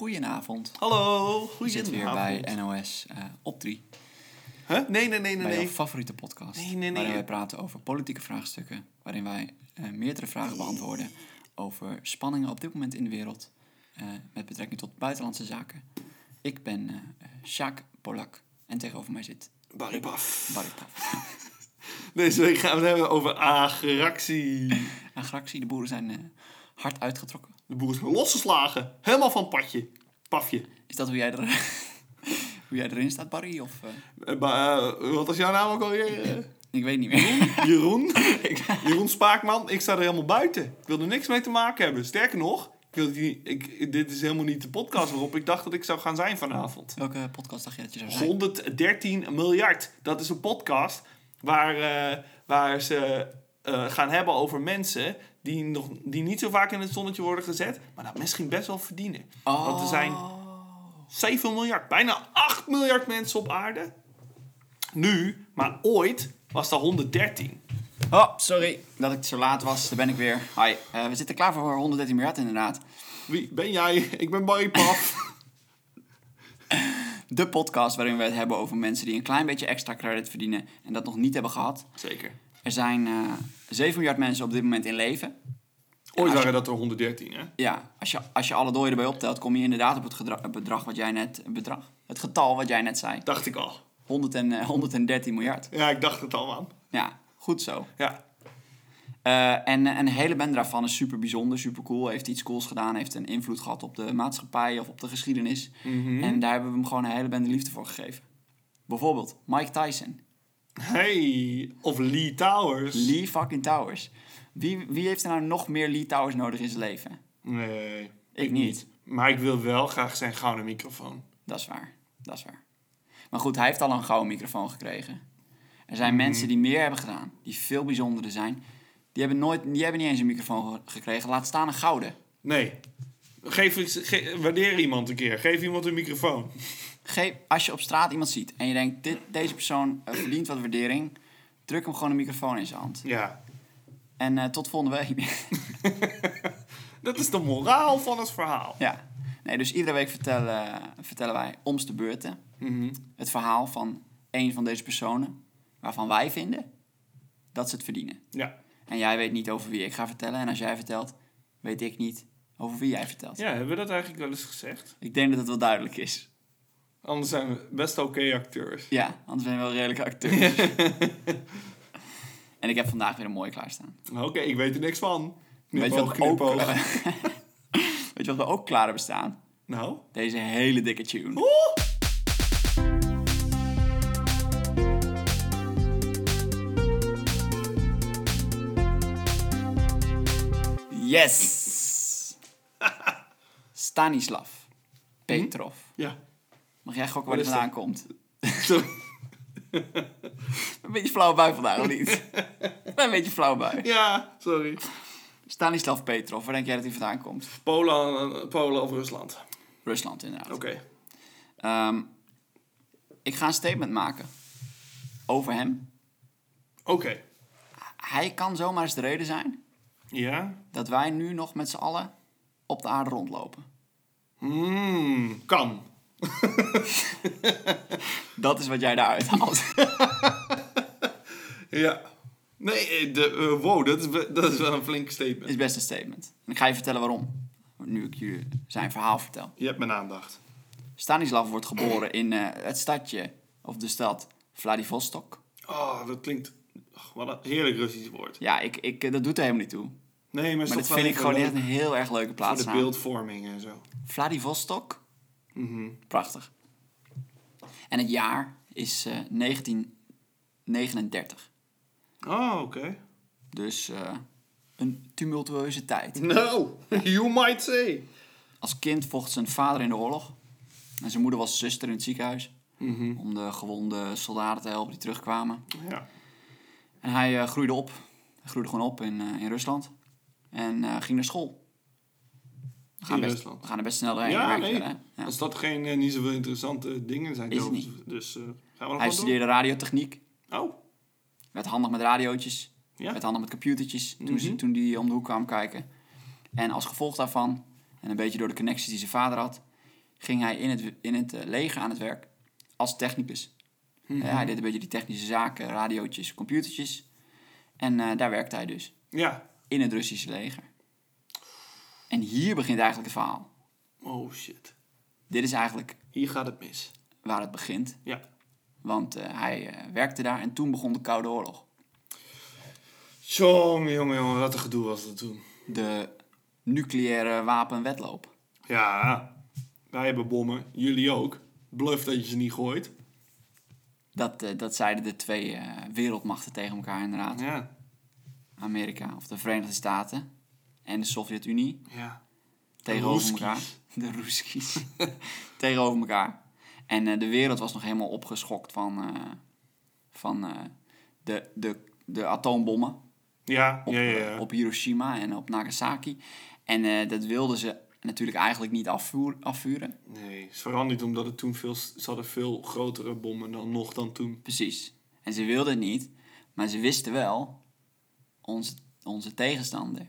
Goedenavond. Hallo, We goeie zitten weer bij NOS eh, op 3. Huh? Nee, nee, nee, nee, bij jouw nee. favoriete podcast. Nee, nee, nee. Waarin wij praten over politieke vraagstukken. Waarin wij eh, meerdere vragen beantwoorden over spanningen op dit moment in de wereld. eh, met betrekking tot buitenlandse zaken. Ik ben eh, Sjaak Polak. En tegenover mij zit Barry Baf. Barry Paf. Deze week gaan we het hebben over agractie. Agractie, de boeren zijn hard uitgetrokken. De boer is losgeslagen. Helemaal van het padje. Pafje. Is dat hoe jij, er, hoe jij erin staat, Barry? Of, eh, Eh, ba- eh, wat is jouw naam ook alweer? Ik weet niet meer. Jeroen. Jeroen Spaakman. Ik sta er helemaal buiten. Ik wil er niks mee te maken hebben. Sterker nog, ik ik, dit is helemaal niet de podcast waarop ik dacht dat ik zou gaan zijn vanavond. Welke podcast dacht je dat je zou zijn? 113 miljard. Dat is een podcast waar, waar ze eh, gaan hebben over mensen die, nog, die niet zo vaak in het zonnetje worden gezet, maar dat misschien best wel verdienen. Want er zijn 7 miljard, bijna 8 miljard mensen op aarde. Nu, maar ooit was dat 113. Oh, sorry dat ik zo laat was. Daar ben ik weer. Hi, eh, we zitten klaar voor 113 miljard inderdaad. Wie ben jij? Ik ben Barry Paf. De podcast waarin we het hebben over mensen die een klein beetje extra credit verdienen en dat nog niet hebben gehad. Zeker. Er zijn eh 7 miljard mensen op dit moment in leven. Ooit waren dat er 113, hè? Ja, als je, als je alle dooien erbij optelt, kom je inderdaad op het, gedra- bedrag wat jij net... Het bedrag? Het getal wat jij net zei. Dacht ik al. 100 en, eh, 113 miljard. Ja, ik dacht het al, man. Ja, goed zo. Ja. Eh, en eh, een hele band daarvan is super bijzonder, super cool. Heeft iets cools gedaan, heeft een invloed gehad op de maatschappij of op de geschiedenis. En daar hebben we hem gewoon een hele band liefde voor gegeven. Bijvoorbeeld Mike Tyson, Hey, of Lee Towers. Lee fucking Towers. Wie, wie heeft er nou nog meer Lee Towers nodig in zijn leven? Nee, Ik niet. Maar ik wil wel graag zijn gouden microfoon. Dat is waar, dat is waar. Maar goed, hij heeft al een gouden microfoon gekregen. Er zijn mensen die meer hebben gedaan, die veel bijzonderder zijn. Die hebben, nooit, die hebben niet eens een microfoon ge- gekregen, laat staan een gouden. Nee. Geef, ge- waardeer iemand een keer. Geef iemand een microfoon. Geef, als je op straat iemand ziet en je denkt, dit, deze persoon eh, verdient wat waardering, druk hem gewoon een microfoon in zijn hand. Ja. En eh, tot volgende week. Dat is de moraal van het verhaal. ja. Nee, dus iedere week vertellen, vertellen wij omste beurten het verhaal van een van deze personen waarvan wij vinden dat ze het verdienen. Ja. En jij weet niet over wie ik ga vertellen. En als jij vertelt, weet ik niet over wie jij vertelt. Ja, hebben we dat eigenlijk wel eens gezegd? Ik denk dat het wel duidelijk is. Anders zijn we best oké acteurs. Ja, anders ben je wel redelijke acteur. en ik heb vandaag weer een mooie klaarstaan. Oké, ik weet er niks van. Weet je, wat ook, knipoog. weet je wat we ook klaar hebben staan? Nou? Deze hele dikke tune. Oeh! Yes! Stanislav Petrov. Ja. Mag jij gokken waar is vandaan komt? Een beetje flauw bui vandaag, of niet? een beetje flauw bui. Ja, sorry. Stanislav Petrov, waar denk jij dat hij vandaan komt? Polen, Polen of Rusland? Rusland inderdaad. Oké. Ehm, ik ga een statement maken over hem. Oké. Hij kan zomaar eens de reden zijn Ja? dat wij nu nog met z'n allen op de aarde rondlopen. Hmm, kan. Dat is wat jij daaruit haalt. Ja. Nee, de, eh, wow, dat is, dat is wel een flink statement. is best een statement. En ik ga je vertellen waarom. Nu ik je zijn verhaal vertel. Je hebt mijn aandacht. Stanislav wordt geboren in eh, het stadje, of de stad Vladivostok. Oh, dat klinkt... wat een heerlijk Russisch woord. Ja, ik, ik, eh, dat doet er helemaal niet toe. Nee, maar, Maar dat vind ik gewoon echt een heel erg leuke Voor plaats. de beeldvorming en zo. Vladivostok, Prachtig. En het jaar is eh, 1939. Oh, oké. Dus eh, een tumultueuze tijd. No, you might say. Als kind vocht zijn vader in de oorlog. En zijn moeder was zuster in het ziekenhuis. Mhm. Om de gewonde soldaten te helpen die terugkwamen. Ja. En hij eh, groeide op. Hij groeide gewoon op in, in Rusland. En ging naar school. We gaan, best, we gaan er best snel doorheen. Ja, nee. Als dat geen eh, niet zoveel interessante dingen zijn, Is niet. dus eh, gaan we nog Hij door. studeerde radiotechniek. Oh, Werd handig met radiootjes. Ja. Werd handig met computertjes. Toen, ze, Mhm. toen die om de hoek kwam kijken. En als gevolg daarvan, en een beetje door de connecties die zijn vader had, ging hij in het, in het eh, leger aan het werk als technicus. Mhm. Hij deed een beetje die technische zaken, radiootjes, computertjes. En daar werkte hij dus, Ja. in het Russische leger. En hier begint eigenlijk het verhaal. Oh shit. Dit is eigenlijk Hier gaat het mis. waar het begint. Ja. Want eh, hij eh, werkte daar en toen begon de Koude Oorlog. Jongen, jongen, jongen, wat een gedoe was dat toen. De nucleaire wapenwetloop. Ja, wij hebben bommen, jullie ook. Bluff dat je ze niet gooit. Dat, eh, dat zeiden de twee wereldmachten tegen elkaar inderdaad. Ja, Amerika of de Verenigde Staten en de Sovjet-Unie ja. tegenover elkaar. De Roeskies. tegenover elkaar. En eh, de wereld was nog helemaal opgeschokt van, eh, van eh, de, de, de atoombommen Ja, op, ja, ja. op Hiroshima en op Nagasaki. En dat wilden ze natuurlijk eigenlijk niet afvuren. Nee, het is vooral niet omdat het toen veel... Ze hadden veel grotere bommen dan nog dan toen. Precies. En ze wilden het niet, maar ze wisten wel, onze, onze tegenstander,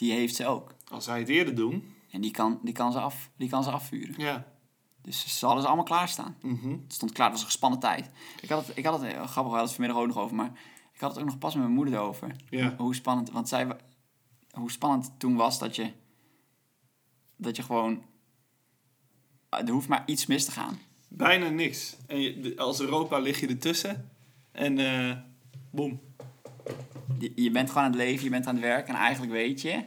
die heeft ze ook. Als zij het eerder doen... En die kan, die kan, ze, af, die kan ze afvuren. Ja. Dus ze hadden ze allemaal klaarstaan. Mhm. Het stond klaar, het was een gespannen tijd. Ik had het, ik had het eh, grappig, we hadden het vanmiddag ook nog over, maar ik had het ook nog pas met mijn moeder over. Ja. Hoe spannend, want zij, hoe spannend het toen was dat je, dat je gewoon, er hoeft maar iets mis te gaan. Bijna niks. En je, als Europa lig je ertussen. En eh boom. Je, je bent gewoon aan het leven, je bent aan het werk en eigenlijk weet je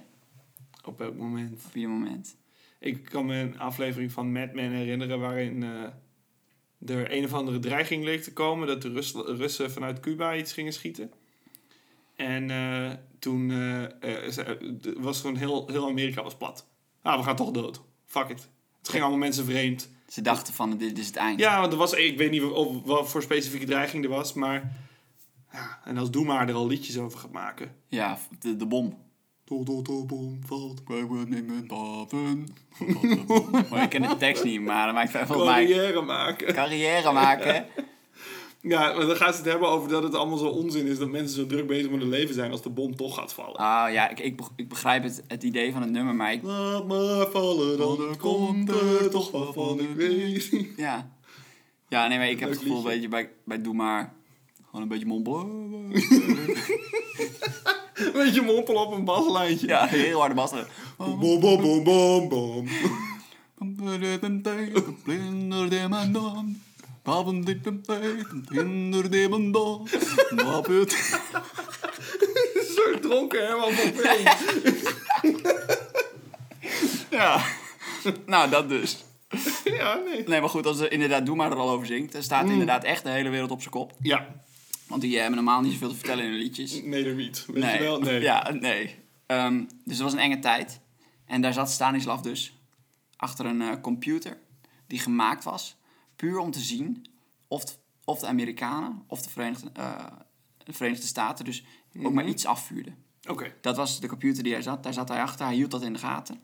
Op elk moment. op ieder moment. Ik kan me een aflevering van Mad Men herinneren waarin eh, er een of andere dreiging leek te komen dat de Rus- Russen vanuit Cuba iets gingen schieten. En eh, toen eh, was gewoon heel, heel Amerika was plat. Ah, we gaan toch dood. Fuck it. Het ging allemaal mensen vreemd. Ze dachten van, dit is het eind. Ja, want er was, ik weet niet of, wat voor specifieke dreiging er was, maar... Ja, en als Doe maar er al liedjes over gaat maken. Ja, de, de bom. Tot tot de bom valt. Wij nemen haven. Maar ik ken de tekst niet, maar dat maakt mij Carrière maken. carrière maken. Ja, maar dan gaan ze het hebben over dat het allemaal zo onzin is dat mensen zo druk bezig met hun leven zijn als de bom toch gaat vallen. Ah ja, ik, ik, ik begrijp het, het idee van het nummer, maar ik, Laat maar vallen, dan komt er toch wat van ik weet. ja. Ja, nee, maar ik heb Leuk het gevoel, liedje. weet je, bij, bij Doe Maar, gewoon een beetje mompelen. Weet je, mompel op een baslijntje. Ja, heel harde bas. Bom, bom, bom, bom, bom. Blinder de dit een tijd, blinder de het? Een soort dronken Herman van Veen. Ja. Nou, dat dus. Ja, nee. Nee, maar goed, als er inderdaad Doe Maar er al over zingt, dan staat inderdaad echt de hele wereld op zijn kop. Ja, Want die hebben normaal niet zoveel te vertellen in hun liedjes. Nederwiet. Weet je wel? Nee. Ja, nee. Ehm, dus het was een enge tijd. En daar zat Stanislav dus achter een eh, computer die gemaakt was puur om te zien of, t- of de Amerikanen of de Verenigde, eh, de Verenigde Staten dus ook maar iets afvuurden. Oké. Dat was de computer die hij zat. Daar zat hij achter. Hij hield dat in de gaten.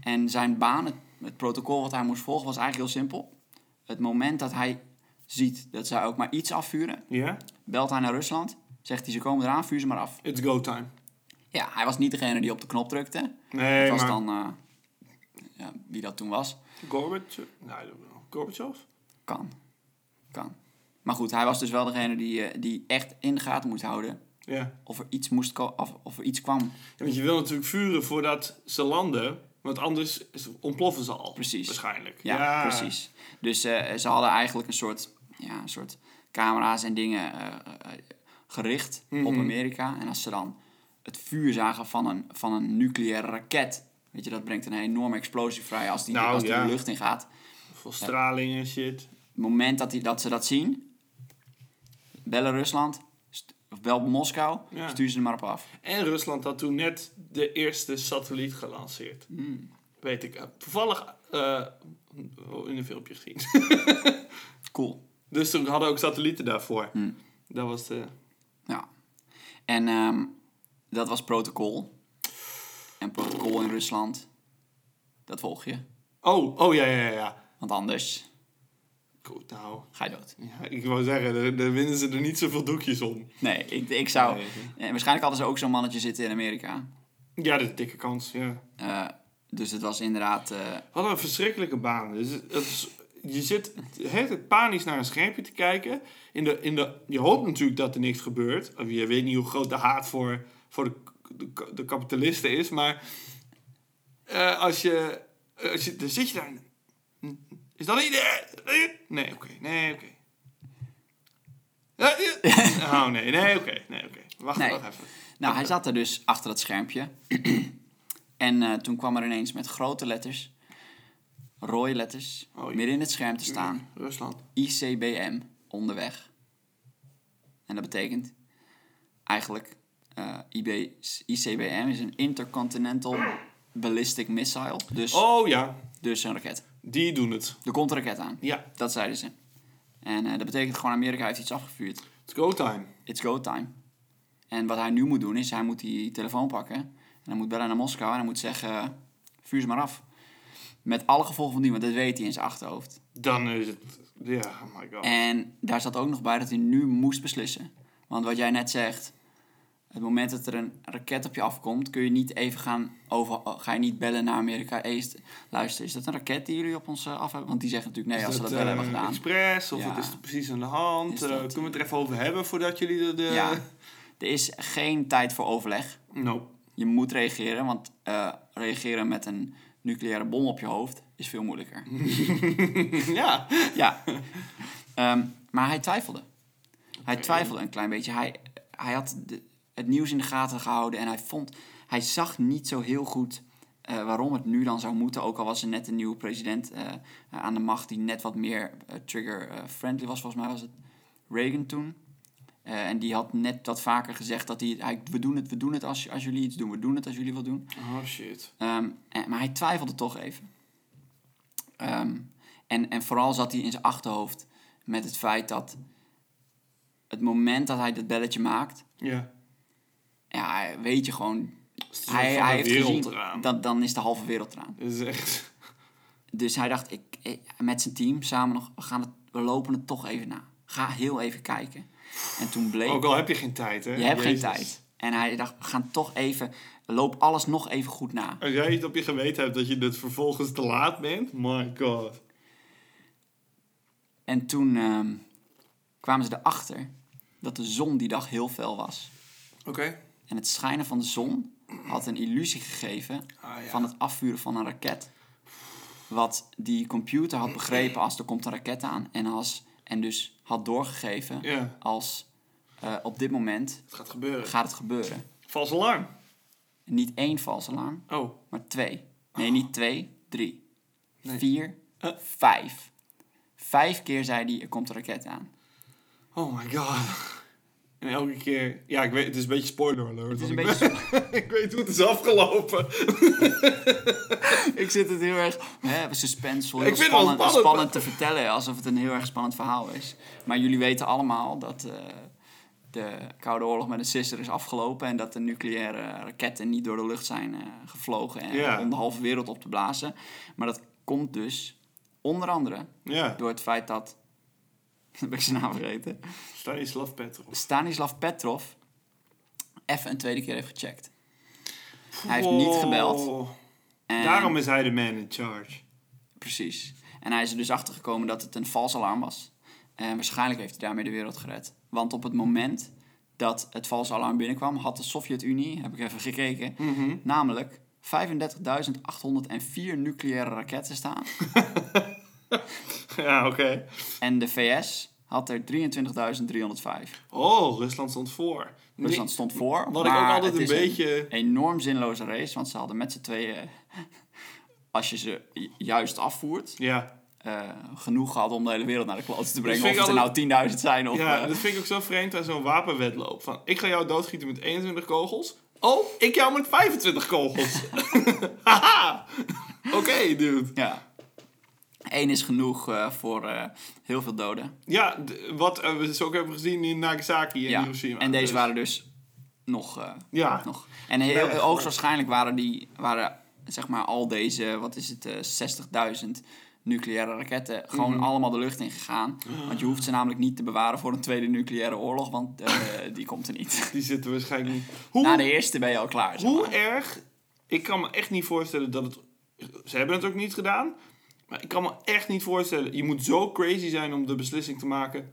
En zijn baan, het, het protocol wat hij moest volgen, was eigenlijk heel simpel. Het moment dat hij ziet dat zij ook maar iets afvuren, Ja? belt hij naar Rusland. Zegt hij, ze komen eraan, vuur ze maar af. It's go time. Ja, hij was niet degene die op de knop drukte. Nee, Het was maar... dan, eh, ja, wie dat toen was, Gorbachev? Nee. Gorbachev? kan. Kan. Maar goed, hij was dus wel degene die, eh, die echt in de gaten moest houden Ja. of er iets, moest of, of er iets kwam. Ja, Want je wil natuurlijk vuren voordat ze landen, want anders ontploffen ze al. Precies. Waarschijnlijk. Ja, precies. Dus eh, ze hadden eigenlijk een soort, ja, een soort camera's en dingen eh, eh, gericht op Mhm. Amerika. En als ze dan het vuur zagen van een, van een nucleaire raket, weet je, dat brengt een enorme explosie vrij als die, Nou, als die ja. de lucht in gaat. Vol straling en shit. het moment dat, die, dat ze dat zien, bellen Rusland, of bel Moskou, Ja. stuur ze er maar op af. En Rusland had toen net de eerste satelliet gelanceerd. Hmm. Weet ik. eh, Toevallig eh, in een filmpje gezien. Cool. Dus toen hadden ook satellieten daarvoor. Hmm. Dat was de... Ja. En ehm, dat was protocol. En protocol in Rusland, dat volg je. Oh, oh ja, ja, ja, ja. Want anders Goed, nou. ga je dood. Ja, ik wou zeggen, daar, winnen ze er niet zoveel doekjes om. Nee, ik, ik zou... Nee. eh, waarschijnlijk hadden ze ook zo'n mannetje zitten in Amerika. Ja, dat is een dikke kans, ja. Eh, Dus het was inderdaad... eh, Wat een verschrikkelijke baan. Dus het is, je zit het panisch naar een schermpje te kijken. In de, in de, je hoopt natuurlijk dat er niks gebeurt. Of je weet niet hoe groot de haat voor, voor de, de, de kapitalisten is. Maar eh, als, je, als je... Dan zit je daar... Is dat niet... Nee, oké. Nee, oké. Ja. Oh, nee. Nee, oké. Nee, oké. Wacht, Nee. wacht even. Nou, hij zat er dus achter het schermpje. en eh, toen kwam er ineens met grote letters, rode letters, Oh, midden in het scherm te staan, Rusland. ICBM onderweg. En dat betekent eigenlijk, eh, IB, ICBM is een Intercontinental Ballistic Missile, dus, Oh ja, dus een raket. die doen het. Er komt een raket aan, Ja, dat zeiden ze. En eh, dat betekent gewoon Amerika heeft iets afgevuurd. it's go time. It's go time. En wat hij nu moet doen is, hij moet die telefoon pakken. En hij moet bellen naar Moskou en hij moet zeggen, vuur ze maar af. Met alle gevolgen van die, want dat weet hij in zijn achterhoofd. Dan is het... Ja, oh my god. En daar zat ook nog bij dat hij nu moest beslissen. Want wat jij net zegt, het moment dat er een raket op je afkomt, kun je niet even gaan over, ga je niet bellen naar Amerika. Is- luister, is dat een raket die jullie op ons eh, af hebben? Want die zeggen natuurlijk nee als ze dat dat, wel eh, hebben gedaan. Express, of Ja. wat is er precies aan de hand? Eh, kunnen we het er even over hebben voordat jullie de... de... Ja, er is geen tijd voor overleg. Nope. Je moet reageren, want eh, reageren met een nucleaire bom op je hoofd is veel moeilijker. ja. ja. Ehm, maar hij twijfelde. Hij twijfelde een klein beetje. Hij, hij had de- het nieuws in de gaten gehouden en hij vond... Hij zag niet zo heel goed eh, waarom het nu dan zou moeten. Ook al was er net een nieuwe president eh, aan de macht die net wat meer eh, trigger-friendly was. Volgens mij was het Reagan toen. Eh, en die had net wat vaker gezegd dat hij... hij we doen het, we doen het als, als jullie iets doen. We doen het als jullie wat doen. Oh shit. Ehm, en- maar hij twijfelde toch even. Ehm, en, en vooral zat hij in zijn achterhoofd met het feit dat het moment dat hij dat belletje maakt, Ja. ja, weet je gewoon, hij, hij heeft gezien, dat, dan is de halve wereld eraan. Het is echt... Dus hij dacht, ik, ik- met zijn team samen nog, we, gaan het, we lopen het toch even na. Ga heel even kijken. En toen bleek, Ook al heb je geen tijd, hè? je hebt geen tijd. En hij dacht, we gaan toch even, loop alles nog even goed na. Als jij het op je geweten hebt dat je het vervolgens te laat bent, my god. En toen ehm, kwamen ze erachter dat de zon die dag heel fel was. Oké. En het schijnen van de zon had een illusie gegeven Ah, ja. van het afvuren van een raket. Wat die computer had begrepen als er komt een raket aan. En, als, en dus had doorgegeven Ja, als eh, op dit moment het gaat gebeuren. gaat het gebeuren. Vals alarm. Niet één vals alarm, Oh. maar twee. Nee, niet twee, drie. Nee. Vier, Eh. vijf. Vijf keer zei hij, er komt een raket aan. Oh my god. En elke keer... Ja, ik weet, het is een beetje spoiler alert. Het is een ik, beetje ik weet hoe het is afgelopen. Ik zit het heel erg hè, suspensevol, Ik heel vind het spannend, spannend. spannend te vertellen, alsof het een heel erg spannend verhaal is. Maar jullie weten allemaal dat eh, de Koude Oorlog met een sisser is afgelopen en dat de nucleaire raketten niet door de lucht zijn eh, gevlogen en om de halve wereld op te blazen. Maar dat komt dus onder andere door het feit dat, heb ik zijn naam vergeten, Stanislav Petrov. Stanislav Petrov even een tweede keer heeft gecheckt. Hij heeft niet gebeld. En- Daarom is hij de man in charge. Precies. En hij is er dus achter gekomen dat het een vals alarm was. En waarschijnlijk heeft hij daarmee de wereld gered. Want op het moment dat het valse alarm binnenkwam, had de Sovjet-Unie, heb ik even gekeken, Mhm. namelijk 35.804 nucleaire raketten staan. Ja, oké. en de VS had er 23.305. Oh, Rusland stond voor. Rusland stond voor. Wat ik ook altijd een is beetje... Een enorm zinloze race, want ze hadden met z'n tweeën, als je ze ju- juist afvoert, Ja, eh, genoeg gehad om de hele wereld naar de kloten te brengen. Of het er nou 10.000 zijn of... ja, eh, dat vind ik ook zo vreemd aan zo'n wapenwedloop. Van, ik ga jou doodschieten met 21 kogels. Oh, ik jou met 25 kogels. Haha. Oké, dude. ja. Eén is genoeg eh, voor eh, heel veel doden. Ja, wat eh, we dus ook hebben gezien in Nagasaki en ja. Hiroshima. En deze Dus- waren dus nog... Ja. nog. En heel, Nee, hoogstwaarschijnlijk waren, die, waren zeg maar al deze, wat is het, eh 60.000 nucleaire raketten gewoon Mhm. allemaal de lucht in gegaan. Want je hoeft ze namelijk niet te bewaren voor een tweede nucleaire oorlog, want die komt er niet. Die zitten waarschijnlijk niet... Hoe, Na de eerste ben je al klaar. zeg hoe maar. erg... Ik kan me echt niet voorstellen dat het Ze hebben het ook niet gedaan. Maar ik kan me echt niet voorstellen. Je moet zo crazy zijn om de beslissing te maken.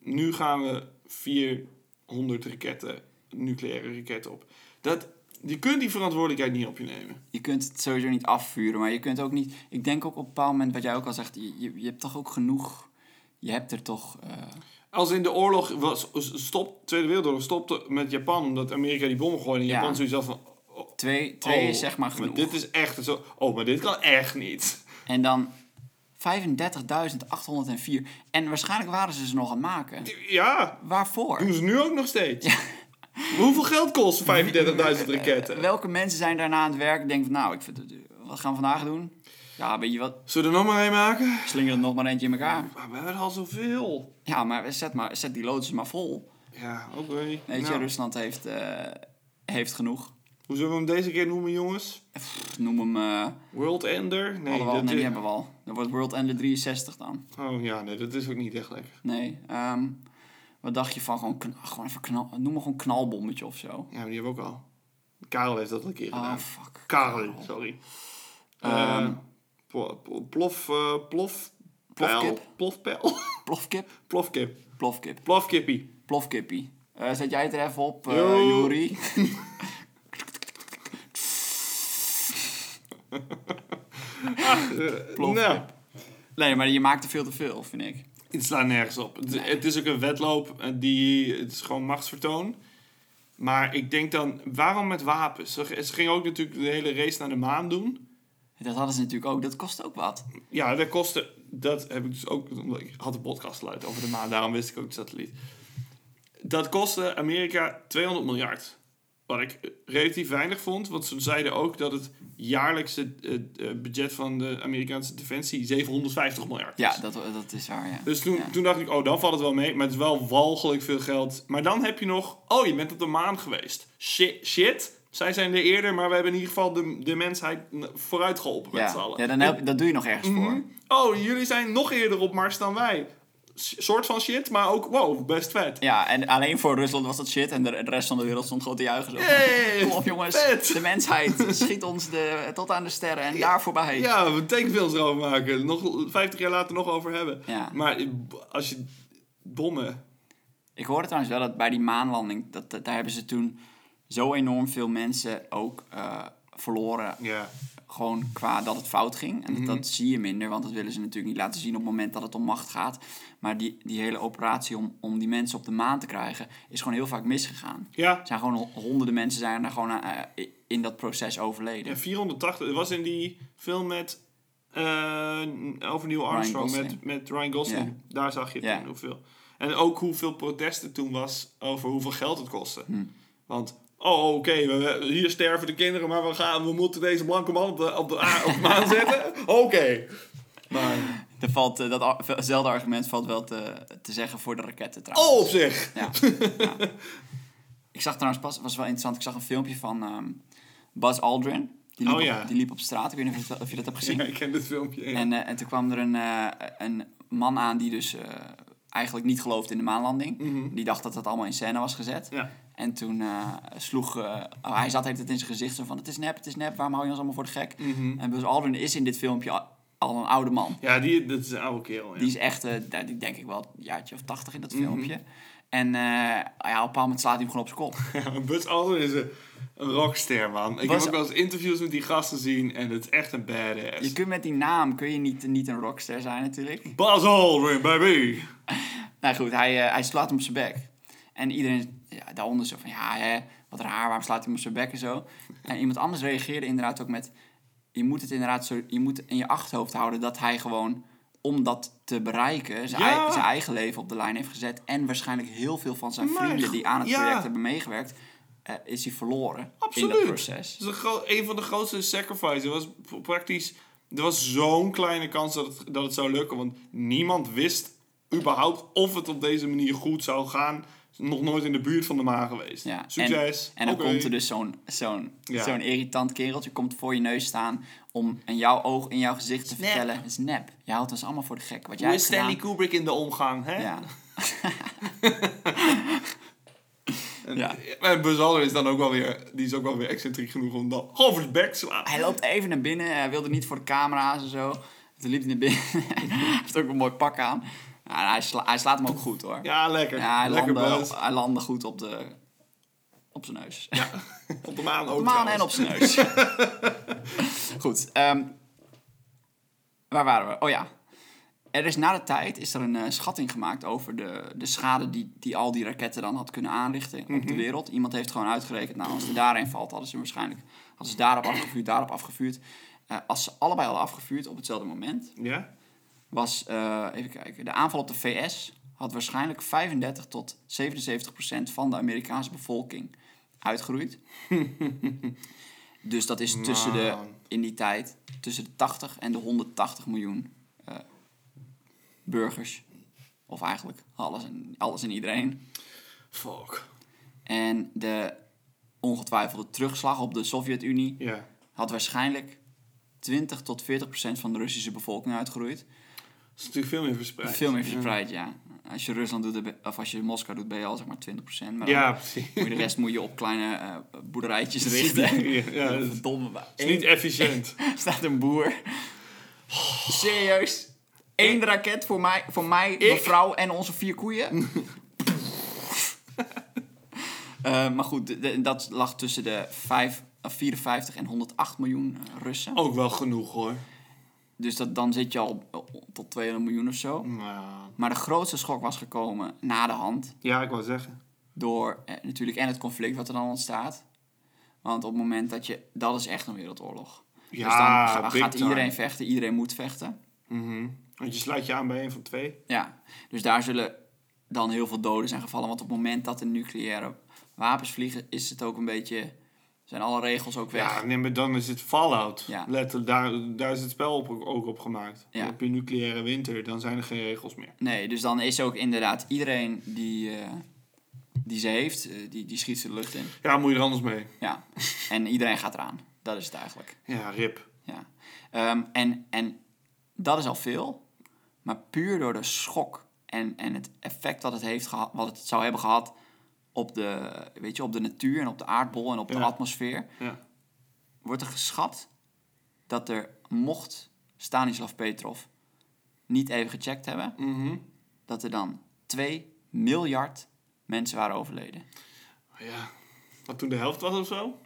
Nu gaan we 400 raketten, nucleaire raketten op. Dat, je kunt die verantwoordelijkheid niet op je nemen. Je kunt het sowieso niet afvuren, maar je kunt ook niet... Ik denk ook op een bepaald moment, wat jij ook al zegt, je, hebt toch ook genoeg... Je hebt er toch... eh, Als in de oorlog was, stop, Tweede Wereldoorlog stopte met Japan omdat Amerika die bommen gooide. En Ja. Japan zoiets van. oh, twee twee oh, is zeg maar genoeg. dit is echt zo. Oh, maar dit kan echt niet. En dan 35.804. En waarschijnlijk waren ze ze nog aan het maken. Ja, Waarvoor? doen ze nu ook nog steeds. Hoeveel geld kosten 35.000 raketten? Welke mensen zijn daarna aan het werk en denken van... Nou, ik vind het, wat gaan we vandaag doen? Ja, weet je wat? Zullen we er nog maar één maken? Slinger er nog maar eentje in elkaar. Maar we hebben er al zoveel. Ja, maar zet, maar, zet die loodsen maar vol. Ja, oké. Weet je, Nou, Rusland heeft, eh, heeft genoeg. Hoe zullen we hem deze keer noemen, jongens? Pff, Noem hem... eh World Ender? Nee, Alhoewel, dat nee, die hebben we al. Dat wordt World Ender 63 dan. Oh ja, nee, dat is ook niet echt lekker. Nee. ehm, wat dacht je van gewoon, gewoon even knal... Noem maar gewoon knalbommetje of zo. Ja, maar die hebben we ook al. Karel heeft dat al een keer Oh, gedaan. fuck. Karel, sorry. Plo- plof, eh, plof, Plofkip. plofpijl, Plofkip. plofkip, Plofkip. plofkippie. Plofkippie. Eh, zet jij het er even op, eh Plofkip. nou, Nee, maar je maakt er veel te veel, vind ik. het slaat nergens op. Het, het is ook een wedloop, eh, die, het is gewoon machtsvertoon. Maar ik denk dan, waarom met wapens? Ze, gingen ook natuurlijk de hele race naar de maan doen. Dat hadden ze natuurlijk ook. Dat kost ook wat. Ja, dat kostte, dat heb ik dus ook, omdat ik had een podcast geluid over de maan, daarom wist ik ook de satelliet. Dat kostte Amerika 200 miljard. Wat ik relatief weinig vond, want ze zeiden ook dat het jaarlijkse eh, eh, budget van de Amerikaanse defensie 750 miljard is. Ja, dat, dat is waar, ja. Dus toen, Ja. toen dacht ik, oh, dan valt het wel mee. Maar het is wel walgelijk veel geld. Maar dan heb je nog, oh, je bent op de maan geweest. Shit, shit. Zij zijn er eerder, maar we hebben in ieder geval de, de mensheid vooruit geholpen met z'n Ja, allen. ja dan help, dat doe je nog ergens Mhm. voor. Oh, jullie zijn nog eerder op Mars dan wij. Soort van shit, maar ook, wow, best vet. Ja, en alleen voor Rusland was dat shit. En de, de rest van de wereld stond gewoon te juichen. Zo. Hey, Kom op jongens, vet. de mensheid schiet ons de, tot aan de sterren en daar voorbij. Ja, we tekenfilms erover maken. Nog 50 jaar later nog over hebben. Ja. Maar als je bommen... Ik hoorde trouwens wel dat bij die maanlanding, dat, dat- daar hebben ze toen zo enorm veel mensen ook eh, verloren. Ja. Gewoon qua dat het fout ging. En Mhm. dat, dat zie je minder, want dat willen ze natuurlijk niet laten zien op het moment dat het om macht gaat. Maar die, die hele operatie om, om die mensen op de maan te krijgen, is gewoon heel vaak misgegaan. Ja, Er zijn gewoon ho- honderden mensen zijn daar gewoon eh, in dat proces overleden. Ja, 480. Het was in die film met. eh, over Neil Armstrong met, met Ryan Gosling. Daar zag je toen hoeveel. En ook hoeveel protesten toen was over hoeveel geld het kostte. Hm. Want, oh oké, hier sterven de kinderen, maar we, gaan, we moeten deze blanke man op de, op de, a- op de maan zetten. Oké. Maar, Er valt, eh, dat argument valt wel te, te zeggen voor de raketten trouwens. oh op zich. Ja. ja. Ik zag trouwens pas, was wel interessant, ik zag een filmpje van ehm, Buzz Aldrin. Die liep, Oh, ja. op, die liep op straat, ik weet niet of je, het- of je dat hebt gezien. Ja, ik ken dit filmpje. ja. En, eh, en toen kwam er een, eh, een man aan die dus eigenlijk niet geloofde in de maanlanding. Mhm. Die dacht dat dat allemaal in scène was gezet. Ja. En toen eh, sloeg... eh, oh, hij zat tijd in zijn gezicht zo van... Het is nep, het is nep, waarom hou je ons allemaal voor de gek? Mhm. En Buzz Aldrin is in dit filmpje al, al een oude man. Ja, die, dat is een oude kerel. Ja. Die is echt, eh, die denk ik wel een jaartje of tachtig in dat Mhm. filmpje. En ja, op een bepaald moment slaat hij hem gewoon op zijn kop. Buzz Aldrin is een, een rockster, man. Ik heb ook wel eens interviews met die gasten gezien en het is echt een badass. Je kunt met die naam kun je niet, niet een rockster zijn natuurlijk. Buzz Aldrin, baby! Nou goed, hij, hij slaat hem op zijn bek. En iedereen ja, daaronder zo van, ja hè, wat raar, waarom slaat hij op zijn bek en zo. En iemand anders reageerde inderdaad ook met, je moet het inderdaad zo, je moet in je achterhoofd houden dat hij gewoon, om dat te bereiken, zijn, Ja. ei- zijn eigen leven op de lijn heeft gezet. En waarschijnlijk heel veel van zijn Maar vrienden die aan het ja. project hebben meegewerkt, eh, is hij verloren in Absoluut. dat proces. Dat is een, van de grootste sacrifices. Er was praktisch... Er was zo'n kleine kans dat het, dat het zou lukken. Want niemand wist überhaupt of het op deze manier goed zou gaan. Nog nooit in de buurt van de maan geweest. Ja, Succes. En dan komt er dus zo'n zo'n Ja. zo'n irritant kereltje komt voor je neus staan om in jouw oog, in jouw gezicht te Snap. vertellen, het is nep. Je houdt ons allemaal voor de gek. Wat jij Hoe is hebt Stanley gedaan. Kubrick in de omgang, hè? Ja. En, Ja. en Buzz Aldrin is dan ook wel weer, die is ook wel weer excentriek genoeg om dan half zijn bek te slaan. Hij loopt even naar binnen. Hij wilde niet voor de camera's en zo. Toen liep hij naar binnen. hij heeft ook een mooi pak aan. Ja, hij, sla- hij slaat hem ook goed hoor. Ja, lekker. Ja, hij, lekker landde, hij landde goed op, de, op zijn neus. Op de maan ook op de maan en op zijn neus. goed. ehm, waar waren we? Oh ja. Er is na de tijd is er een eh, schatting gemaakt over de, de schade die, die al die raketten dan had kunnen aanrichten op Mhm. de wereld. Iemand heeft gewoon uitgerekend, nou als er daarheen valt, hadden ze waarschijnlijk hadden ze daarop afgevuurd, daarop afgevuurd. Eh, als ze allebei hadden afgevuurd op hetzelfde moment, Ja? Was, eh, even kijken, de aanval op de VS had waarschijnlijk 35 tot 77 procent van de Amerikaanse bevolking uitgeroeid. dus dat is tussen de, in die tijd, tussen de 80 en de 180 miljoen eh, burgers. Of eigenlijk alles en, alles en iedereen. Fuck. En de ongetwijfelde terugslag op de Sovjet-Unie had waarschijnlijk 20 tot 40 procent van de Russische bevolking uitgeroeid. Is natuurlijk veel meer verspreid. Veel meer verspreid, ja. Als je Rusland doet, ben- of als je Moskou doet, ben je al zeg maar 20%. Maar Ja, precies. moet je de rest moet je op kleine eh, boerderijtjes richten. Ja, ja, dat is- Het is niet efficiënt. staat een boer. Serieus? Eén raket voor mij, voor mij mevrouw en onze vier koeien? Eh, maar goed, de- de- dat lag tussen de 5, of 54 en 108 miljoen eh, Russen. Ook wel genoeg hoor. Dus dat, dan zit je al op- tot 200 miljoen of zo. Nou, Maar de grootste schok was gekomen na de hand. ja, ik wou zeggen. Door eh, natuurlijk en het conflict wat er dan ontstaat. Want op het moment dat je... Dat is echt een wereldoorlog. Ja, dus dan ga- gaat time. iedereen vechten. Iedereen moet vechten. Mhm. Want je sluit je aan bij een van twee. Ja. Dus daar zullen dan heel veel doden zijn gevallen. Want op het moment dat er nucleaire wapens vliegen... is het ook een beetje... Zijn alle regels ook weg. Ja, nee, maar dan is het Fallout. Ja. Letterlijk, daar, daar is het spel op, ook op gemaakt. Ja. Heb je nucleaire winter, dan zijn er geen regels meer. Nee, dus dan is ook inderdaad iedereen die, eh, die ze heeft... eh, die, die schiet ze de lucht in. Ja, moet je er anders mee. Ja. En iedereen gaat eraan. Dat is het eigenlijk. Ja, rip. Ja. Ehm, en, en dat is al veel. Maar puur door de schok en, en het effect wat het, heeft gehad, wat het zou hebben gehad op de, weet je, op de natuur en op de aardbol en op de Ja. atmosfeer, Ja. wordt er geschat dat er, mocht Stanislav Petrov niet even gecheckt hebben, Mhm. dat er dan 2 miljard mensen waren overleden. Ja. Wat toen de helft was of zo?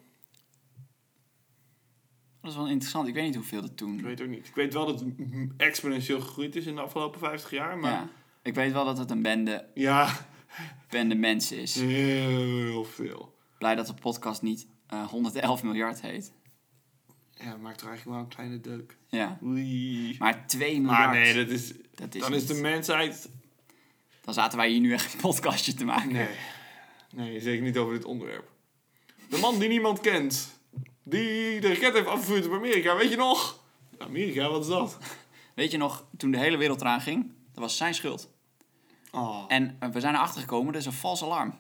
Dat is wel interessant. Ik weet niet hoeveel dat Ik toen... weet ook niet. Ik weet wel dat het exponentieel gegroeid is in de afgelopen 50 jaar. Maar Ja. Ik weet wel dat het een bende, ja, bende mensen is. heel veel. Blij dat de podcast niet eh, 111 miljard heet. Ja, maakt er eigenlijk wel een kleine deuk. Ja. Oei. Maar 2 miljard. Maar nee, dat is, dat is dan is de mensheid... Dan zaten wij hier nu echt een podcastje te maken. Nee. Nee, zeker niet over dit onderwerp. De man die niemand kent. Die de raket heeft afgevuurd op Amerika. Weet je nog? Amerika, wat is dat? Weet je nog, toen de hele wereld eraan ging, dat was zijn schuld. Oh. En eh, we zijn erachter gekomen, dat is een vals alarm.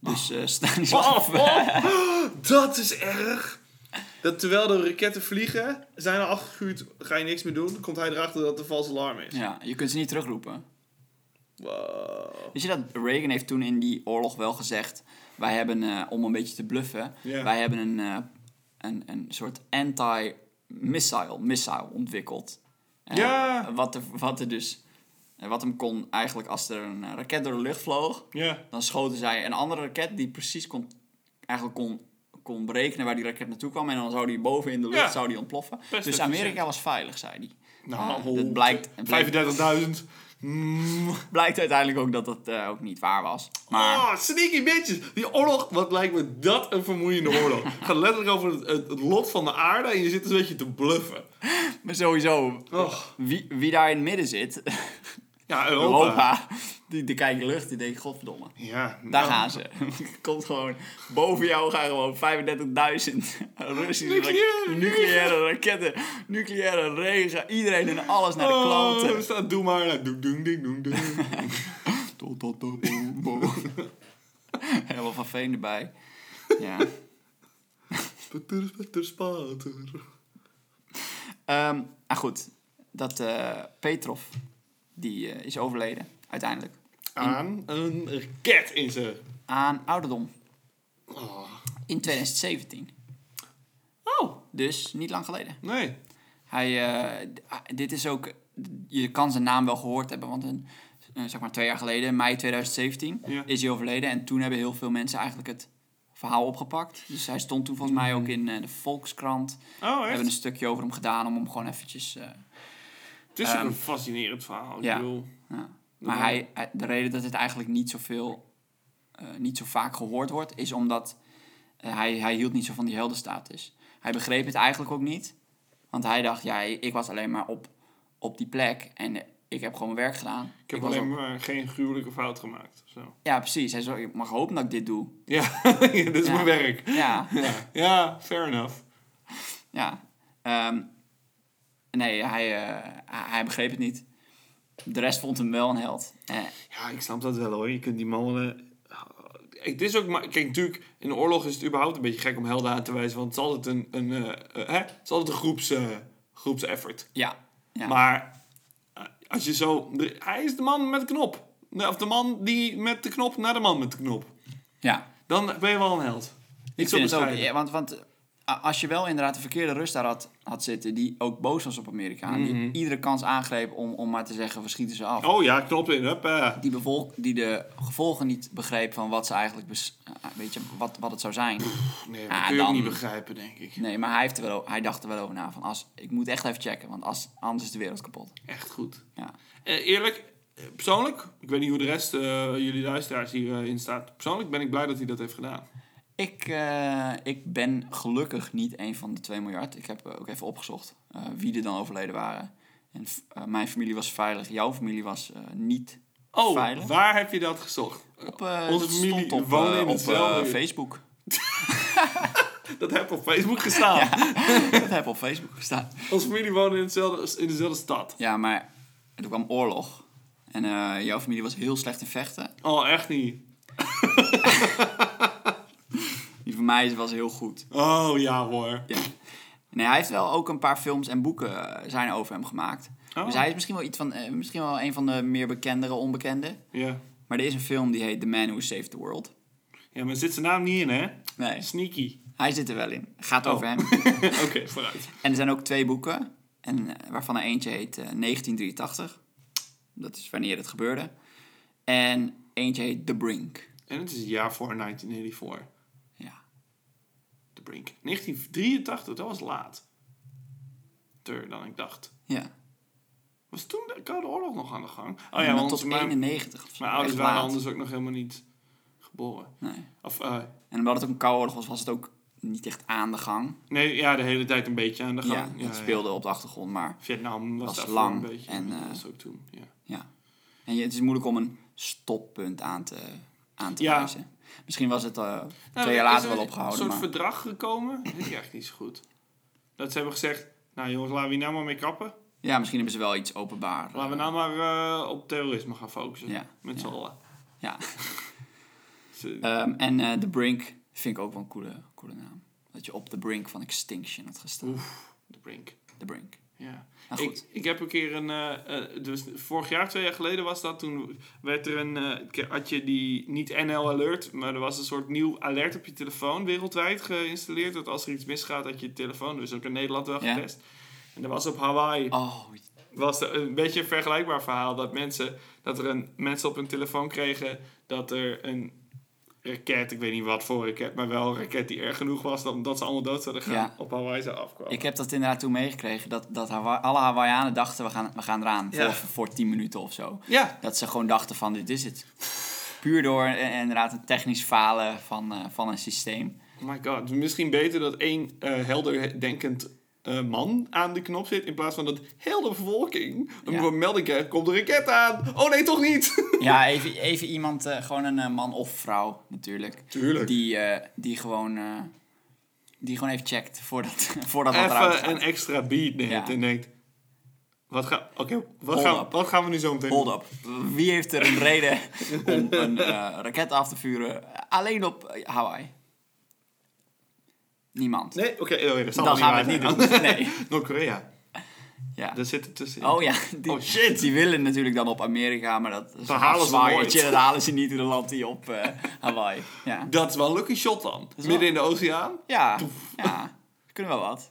Dus eh Stanislav... Oh, oh, dat is erg. Dat terwijl de raketten vliegen, zijn er afgevuurd, ga je niks meer doen. Dan komt hij erachter dat het een vals alarm is. Ja, je kunt ze niet terugroepen. Wow. Weet je dat Reagan heeft toen in die oorlog wel gezegd... Wij hebben, eh, om een beetje te bluffen... Wij hebben een, een, een soort anti-missile missile ontwikkeld. Ja. Wat er, wat er dus... eh, Wat hem kon eigenlijk als er een raket door de lucht vloog... Ja. Dan schoten zij een andere raket die precies kon, eigenlijk kon, kon berekenen waar die raket naartoe kwam. En dan zou die boven in de lucht Ja. zou die ontploffen. Best dus. Amerika was veilig, zei hij. Nou, dat blijkt, het blijkt, 35.000. Mm. blijkt uiteindelijk ook dat dat eh, ook niet waar was. Maar Oh, sneaky bitches. Die oorlog, wat lijkt me dat een vermoeiende oorlog. Het gaat letterlijk over het, het, het lot van de aarde en je zit een beetje te bluffen. Maar sowieso, Oh. wie, wie daar in het midden zit, Ja, Europa. Europa, die, die kijkt lucht, die denkt, godverdomme. Ja, Daar nou, gaan ze. Komt gewoon, boven jou gaan gewoon 35.000 Russische Nucleaire. ra- nucleaire raketten, nucleaire regen, iedereen en alles naar de Oh, kloten. er staat doe maar. Doe, doe, ding, doe, doe. Tot, tot, tot. Helemaal van Veen erbij. Ja. Spatter. Ehm ah goed, dat eh, Petrov, die eh, is overleden, uiteindelijk. Aan een raket in zijn aan ouderdom. Oh. In 2017. Oh, Dus niet lang geleden. nee. Hij, eh, dit is ook... Je kan zijn naam wel gehoord hebben, want een, eh, zeg maar twee jaar geleden, mei 2017, Ja. is hij overleden. En toen hebben heel veel mensen eigenlijk het verhaal opgepakt. Dus hij stond toen volgens mij ook in eh, de Volkskrant. We Oh, hebben een echt? stukje over hem gedaan om hem gewoon eventjes... Het is ook Ehm, een fascinerend verhaal. Ik bedoel, Ja. Maar hij, de reden dat het eigenlijk niet zoveel, eh niet zo vaak gehoord wordt, is omdat eh, hij, hij hield niet zo van die heldenstatus. Hij begreep het eigenlijk ook niet. Want hij dacht, ja, ik was alleen maar op, op die plek en eh, ik heb gewoon mijn werk gedaan. ik heb alleen maar geen gruwelijke fout gemaakt. Zo. Ja, precies. Hij zei, ik mag hopen dat ik dit doe. Ja, dit is Ja. mijn werk. Ja, Ja. ja, fair enough. ja. Ehm, nee, hij, eh, hij hij begreep het niet. De rest vond hem wel een held. Eh, Ja, ik snap dat wel hoor. Je kunt die mannen... Het is ook maar... Kijk, natuurlijk, in de oorlog is het überhaupt een beetje gek om helden aan te wijzen. Want het is altijd een, een, eh, eh, hè? Het is altijd een groeps, eh, groepseffort. ja, ja. Maar eh, als je zo... de- hij is de man met de knop. Of de man die met de knop naar de man met de knop. ja. Dan ben je wel een held. Ik vind het ook, ja, want, want als je wel inderdaad de verkeerde rust daar had, had zitten, die ook boos was op Amerika, die Mhm. iedere kans aangreep om, om maar te zeggen, we schieten ze af. Oh ja, knop in. Eh. Die, bevolk, die de gevolgen niet begreep van wat ze eigenlijk, eh, weet je, wat, wat het zou zijn. Nee, dat Ah, kun je ook niet begrijpen, denk ik. Nee, maar hij, heeft er wel, hij dacht er wel over na, van als, ik moet echt even checken, want als, anders is de wereld kapot. Echt goed. Ja. Eh, eerlijk, persoonlijk, ik weet niet hoe de rest, eh, jullie luisteraars hierin staat. Persoonlijk ben ik blij dat hij dat heeft gedaan. Ik, eh, ik ben gelukkig niet een van de 2 miljard. Ik heb eh, ook even opgezocht eh, wie er dan overleden waren. En mijn familie was veilig, jouw familie was niet Oh, veilig. waar heb je dat gezocht? Op, Onze familie op, wonen in op Facebook. Dat heb op Facebook gestaan. dat heb op Facebook gestaan. Onze familie woonde in, hetzelfde, in dezelfde stad. Ja, maar er kwam oorlog. En jouw familie was heel slecht in vechten. Oh, echt niet. Die van mij was heel goed. Oh, ja hoor. Ja. Nee, hij heeft wel ook een paar films en boeken eh, zijn over hem gemaakt. Oh. Dus hij is misschien wel, iets van, eh, misschien wel een van de meer bekendere onbekende. Ja. Maar er is een film die heet The Man Who Saved the World. Ja, maar zit zijn naam niet in, hè? Nee, Sneaky. hij zit er wel in. Gaat Oh. over hem. Oké, vooruit. En er zijn ook twee boeken. En, eh, waarvan er eentje heet eh, 1983. Dat is wanneer het gebeurde. En eentje heet The Brink. En het is het jaar voor 1984. Ja. De Brink. 1983, dat was laat. Ter dan ik dacht. Ja. Was toen de Koude Oorlog nog aan de gang? Oh ja, want tot mijn, 91 of zo. mijn ouders waren laat. anders ook nog helemaal niet geboren. Nee. Of, eh, En omdat het ook een koude oorlog was, was het ook niet echt aan de gang. nee, ja, de hele tijd een beetje aan de gang. Ja, het speelde op de achtergrond, maar Vietnam was, lang een beetje. en, dat eh, was ook toen, ja. ja. En je, het is moeilijk om een stoppunt aan te, aan te Ja. wijzen. Misschien was het eh, Nou, twee jaar is later een wel opgehouden. soort Maar... verdrag gekomen. Dat ik eigenlijk niet zo goed. Dat ze hebben gezegd, nou jongens, laten we hier nou maar mee kappen. Ja, misschien hebben ze wel iets openbaar. Laten we eh, nou maar eh, op terrorisme gaan focussen. Ja, Met z'n ja. allen. Ja. Ehm, en eh The Brink vind ik ook wel een coole, coole naam. Dat je op the brink van extinction had gestaan. Oef, de brink. The Brink. Ja. Nou, ik, ik heb een keer een. eh, eh, dus vorig jaar, twee jaar geleden was dat. Toen werd er een. eh, had je die. Niet NL Alert, maar er was een soort nieuw alert op je telefoon wereldwijd geïnstalleerd. Dat als er iets misgaat, dat je telefoon. Dus ook in Nederland wel Ja. getest. En dat was op Hawaii. Oh, Was er een beetje een vergelijkbaar verhaal. Dat mensen. Dat er een, mensen op hun telefoon kregen. Dat er een raket, ik weet niet wat voor raket, maar wel een raket die erg genoeg was dan dat ze allemaal dood zouden gaan. Ja. Op Hawaii zou afkomen. ik heb dat inderdaad toen meegekregen. Dat, dat Hawa- alle Hawaiianen dachten, we gaan, we gaan eraan. Ja. Voor, voor 10 minuten of zo. Ja, Dat ze gewoon dachten van, dit is het. Puur door eh, inderdaad een technisch falen van, eh, van een systeem. Oh my god, misschien beter dat één eh, helder denkend eh, man aan de knop zit... in plaats van dat heel de bevolking een Ja. melding krijgt... komt de raket aan! Oh nee, toch niet! Ja, even, even iemand, eh, gewoon een eh, man of vrouw natuurlijk. Tuurlijk. Die, die, gewoon, die gewoon even checkt voordat, voordat wat eruit Even een extra beat neemt Ja. en denkt... Wat, ga, oké, wat, gaan, up. wat gaan we nu zo meteen Hold up. Wie heeft er een reden om een raket af te vuren alleen op Hawaii? Niemand. Nee, oké, oh ja, dat zal Dan gaan we het niet doen. Nee. Noord-Korea. Ja. Daar zit het tussenin. Oh ja, die, Oh, shit. die willen natuurlijk dan op Amerika, maar dat is halen ze. Dat halen ze niet in een land die op eh, Hawaii. Ja, Dat is wel een lucky shot dan. Midden wel- in de oceaan? ja, ja. kunnen wel wat.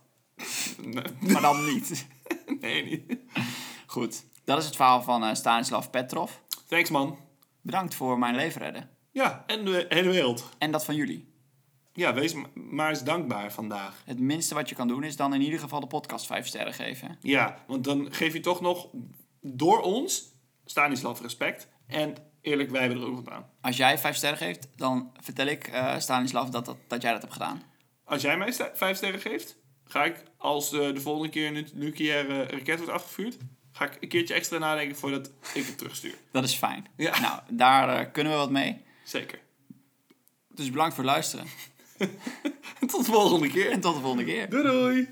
Nee, Maar dan niet. nee niet. Goed, dat is het verhaal van eh, Stanislav Petrov. Thanks man. Bedankt voor mijn leven redden. Ja, en de hele wereld. En dat van jullie. Ja, wees ma- maar eens dankbaar vandaag. Het minste wat je kan doen is dan in ieder geval de podcast 5 sterren geven. Ja, want dan geef je toch nog door ons, Stanislav, respect. En eerlijk, wij hebben er ook wat aan. Als jij 5 sterren geeft, dan vertel ik eh, Stanislav dat, dat, dat jij dat hebt gedaan. Als jij mij vijf sterren geeft, ga ik, als de, de volgende keer een nu- nucleaire raket wordt afgevuurd, ga ik een keertje extra nadenken voordat ik het terugstuur. Dat is fijn. Ja. Nou, daar eh, kunnen we wat mee. Zeker. Dus bedankt voor het luisteren. Tot de volgende keer. En tot de volgende keer. Doei doei!